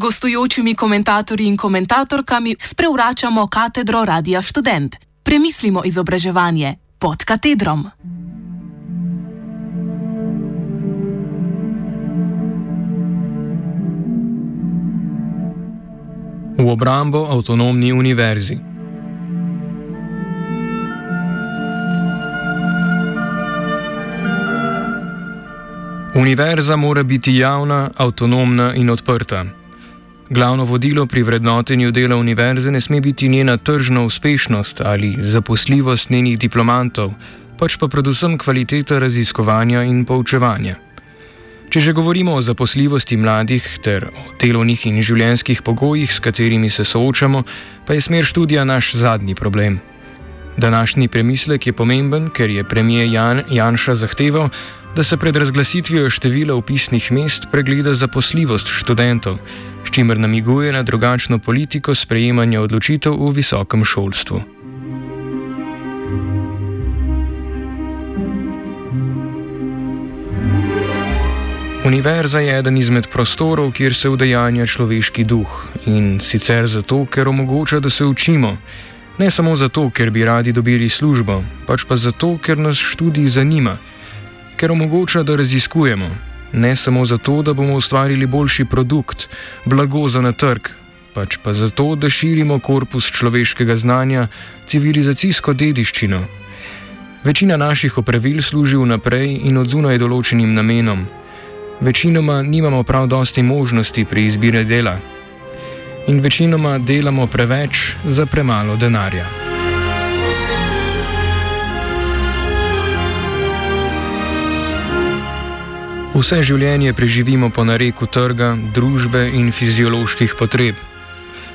gostujočimi komentatorji in komentatorkami sprevračamo katedro Radia Student. Premislimo izobraževanje pod katedrom. V obrambo avtonomni univerzi. Univerza mora biti javna, avtonomna in odprta. Glavno vodilo pri vrednotenju dela univerze ne sme biti njena tržna uspešnost ali zaposljivost njenih diplomantov, pač pa predvsem kvaliteta raziskovanja in poučevanja. Če že govorimo o zaposljivosti mladih ter o delovnih in življenjskih pogojih, s katerimi se soočamo, pa je smer študija naš zadnji problem. Današnji premislek je pomemben, ker je premijer Jan Janša zahteval, da se pred razglasitvijo števila upisnih mest pregleda zaposljivost študentov, s čimer namiguje na drugačno politiko sprejemanja odločitev v visokem šolstvu. Univerza je eden izmed prostorov, kjer se udejanja človeški duh in sicer zato, ker omogoča, da se učimo. Ne samo zato, ker bi radi dobili službo, pač pa zato, ker nas študij zanima ker omogoča, da raziskujemo. Ne samo zato, da bomo ustvarili boljši produkt, blago za na trg, pač pa zato, da širimo korpus človeškega znanja, civilizacijsko dediščino. Večina naših opravil služi vnaprej in odzunaj določenim namenom. Večinoma nimamo prav dosti možnosti pri izbiri dela. In večinoma delamo preveč za premalo denarja. Vse življenje preživimo po nareku trga, družbe in fizioloških potreb.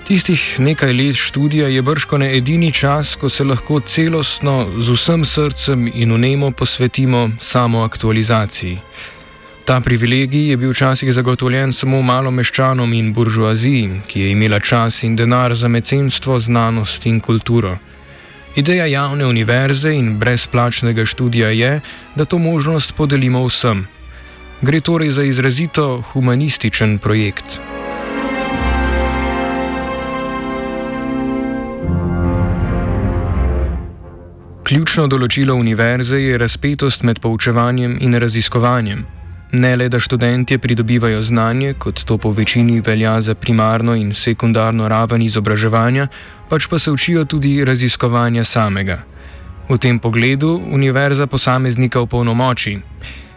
Tistih nekaj let študija je brško ne edini čas, ko se lahko celostno, z vsem srcem in unemo posvetimo samo aktualizaciji. Ta privilegij je bil včasih zagotovljen samo malo meščanom in buržoaziji, ki je imela čas in denar za mecenstvo, znanost in kulturo. Ideja javne univerze in brezplačnega študija je, da to možnost podelimo vsem. Gre torej za izrazito humanističen projekt. Ključno določilo univerze je razpetost med poučevanjem in raziskovanjem. Ne le, da študentje pridobivajo znanje, kot to po večini velja za primarno in sekundarno raven izobraževanja, pač pa se učijo tudi raziskovanja samega. V tem pogledu univerza posameznika opolnomoči.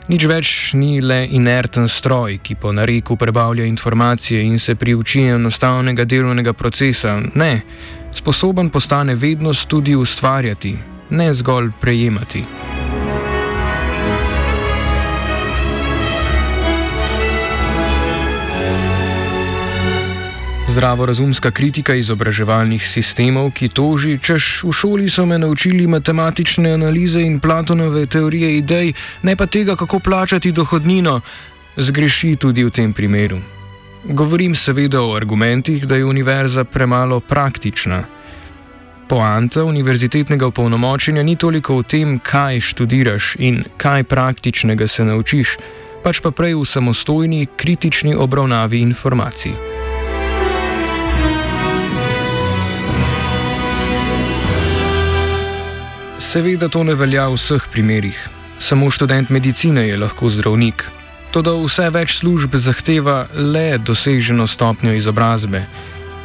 Nič več ni le inerten stroj, ki po nareku prebavlja informacije in se priuči enostavnega delovnega procesa. Ne, sposoben postane vednost tudi ustvarjati, ne zgolj prejemati. Zdravorazumska kritika izobraževalnih sistemov, ki toži, češ v šoli so me naučili matematične analize in Platonove teorije idej, ne pa tega, kako plačati dohodnino, zgreši tudi v tem primeru. Govorim seveda o argumentih, da je univerza premalo praktična. Poanta univerzitetnega upolnomočenja ni toliko v tem, kaj študiraš in kaj praktičnega se naučiš, pač pa prej v samostojni, kritični obravnavi informacij. Seveda to ne velja v vseh primerih. Samo študent medicine je lahko zdravnik. Toda vse več služb zahteva le doseženo stopnjo izobrazbe.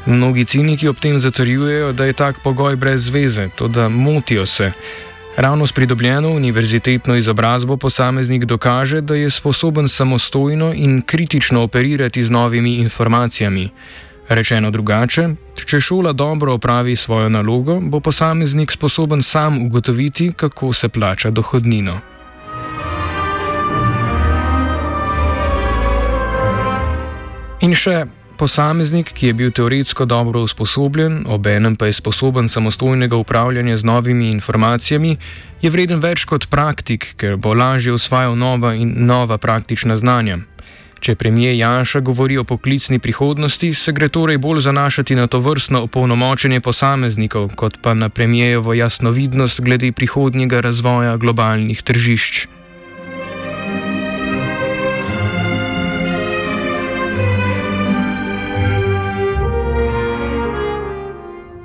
Mnogi ciniki ob tem zatrjujejo, da je tak pogoj brez veze, toda motijo se. Ravno s pridobljeno univerzitetno izobrazbo posameznik dokaže, da je sposoben samostojno in kritično operirati z novimi informacijami. Rečeno drugače, če šola dobro opravi svojo nalogo, bo posameznik sposoben sam ugotoviti, kako se plača dohodnino. In še posameznik, ki je bil teoretsko dobro usposobljen, obenem pa je sposoben samostojnega upravljanja z novimi informacijami, je vreden več kot praktik, ker bo lažje usvajal nova in nova praktična znanja. Če premije Janša govori o poklicni prihodnosti, se gre torej bolj zanašati na to vrstno opolnomočenje posameznikov, kot pa na premijevo jasnovidnost glede prihodnjega razvoja globalnih tržišč.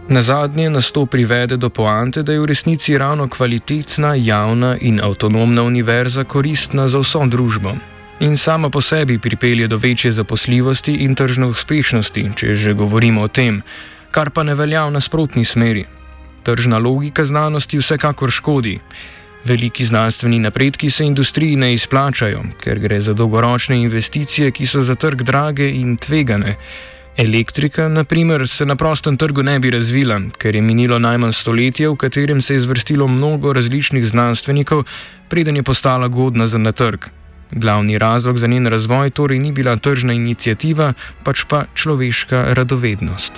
Na zadnje nas to privede do poante, da je v resnici ravno kvalitetna, javna in avtonomna univerza koristna za vso družbo. In sama po sebi pripelje do večje zaposljivosti in tržne uspešnosti, če že govorimo o tem, kar pa ne velja v nasprotni smeri. Tržna logika znanosti vsekakor škodi. Veliki znanstveni napredki se industriji ne izplačajo, ker gre za dolgoročne investicije, ki so za trg drage in tvegane. Elektrika, na primer, se na prostem trgu ne bi razvila, ker je minilo najmanj stoletje, v katerem se je zvrstilo mnogo različnih znanstvenikov, preden je postala godna za na trg. Glavni razlog za njen razvoj torej ni bila tržna inicijativa, pač pa človeška radovednost.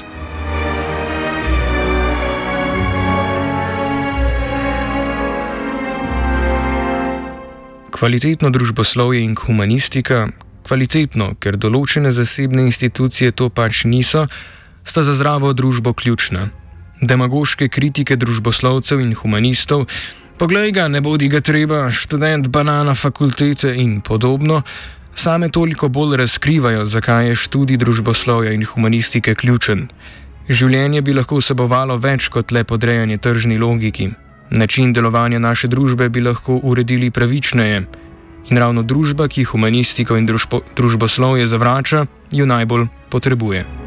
Kvalitetno družboslovje in humanistika, kvalitetno, ker določene zasebne institucije to pač niso, sta za zdravo družbo ključna. Demagoške kritike družboslovcev in humanistov, poglej ga, ne bodi ga treba, študent banana fakultete in podobno, same toliko bolj razkrivajo, zakaj je študij družboslovja in humanistike ključen. Življenje bi lahko vsebovalo več kot le podrejanje tržni logiki. Način delovanja naše družbe bi lahko uredili pravičneje. In ravno družba, ki humanistiko in družbo, družboslovje zavrača, jo najbolj potrebuje.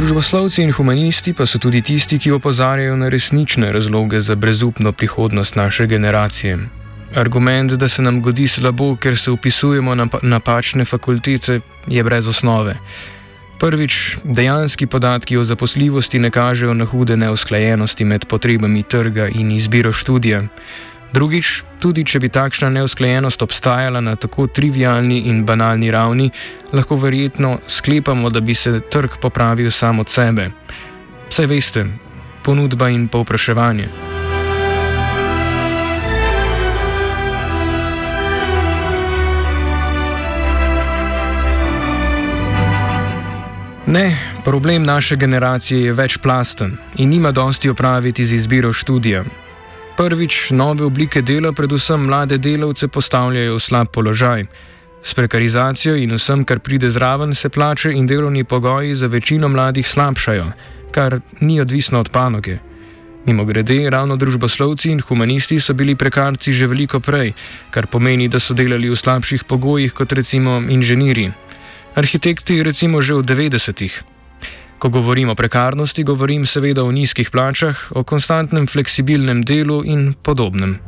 Družboslovci in humanisti pa so tudi tisti, ki opozarjajo na resnične razloge za brezupno prihodnost naše generacije. Argument, da se nam godi slabo, ker se upisujemo na napačne fakultete, je brez osnove. Prvič, dejanski podatki o zaposljivosti ne kažejo na hude neusklajenosti med potrebami trga in izbiro študija. Drugič, tudi če bi takšna neusklajenost obstajala na tako trivialni in banalni ravni, lahko verjetno sklepamo, da bi se trg popravil sam od sebe. Vse veste, ponudba in povpraševanje. Ne, problem naše generacije je večplasten in nima dosti opraviti z izbiro študija. Prvič, nove oblike dela, predvsem mlade delavce, postavljajo v slab položaj. S prekarizacijo in vsem, kar pride zraven, se plače in delovni pogoji za večino mladih slabšajo, kar ni odvisno od panoge. Mimo grede, ravno družboslovci in humanisti so bili prekarci že veliko prej, kar pomeni, da so delali v slabših pogojih kot recimo inženirji arhitekti recimo že v 90-ih. Ko govorim o prekarnosti, govorim seveda o nizkih plačah, o konstantnem fleksibilnem delu in podobnem.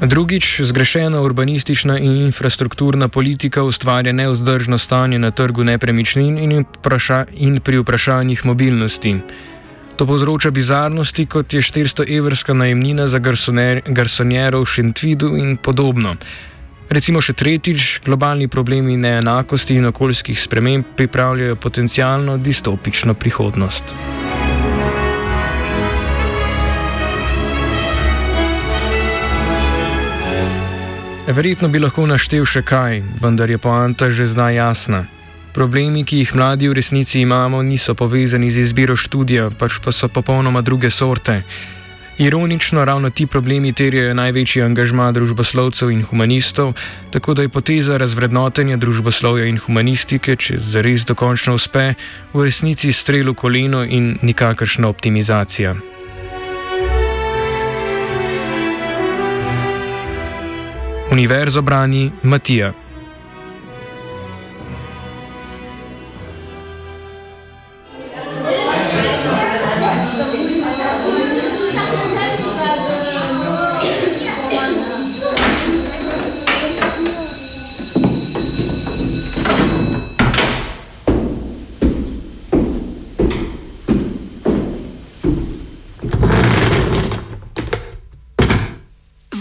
Drugič, zgrešena urbanistična in infrastrukturna politika ustvarja neuzdržno stanje na trgu nepremičnin in, in pri vprašanjih mobilnosti. To povzroča bizarnosti, kot je 400-evrska najemnina za garsonjero v Šentvidu in podobno. Recimo še tretjič, globalni problemi neenakosti in okoljskih sprememb pripravljajo potencijalno distopično prihodnost. Verjetno bi lahko naštel še kaj, vendar je poanta že zdaj jasna. Problemi, ki jih mladi v resnici imamo, niso povezani z izbiro študija, pač pa so popolnoma druge sorte. Ironično, ravno ti problemi terjajo največji angažma družboslovcev in humanistov, tako da je poteza razvrednotenja družboslovja in humanistike, če zares dokončno uspe, v resnici strel v koleno in nikakršna optimizacija. Univerzo brani Matija.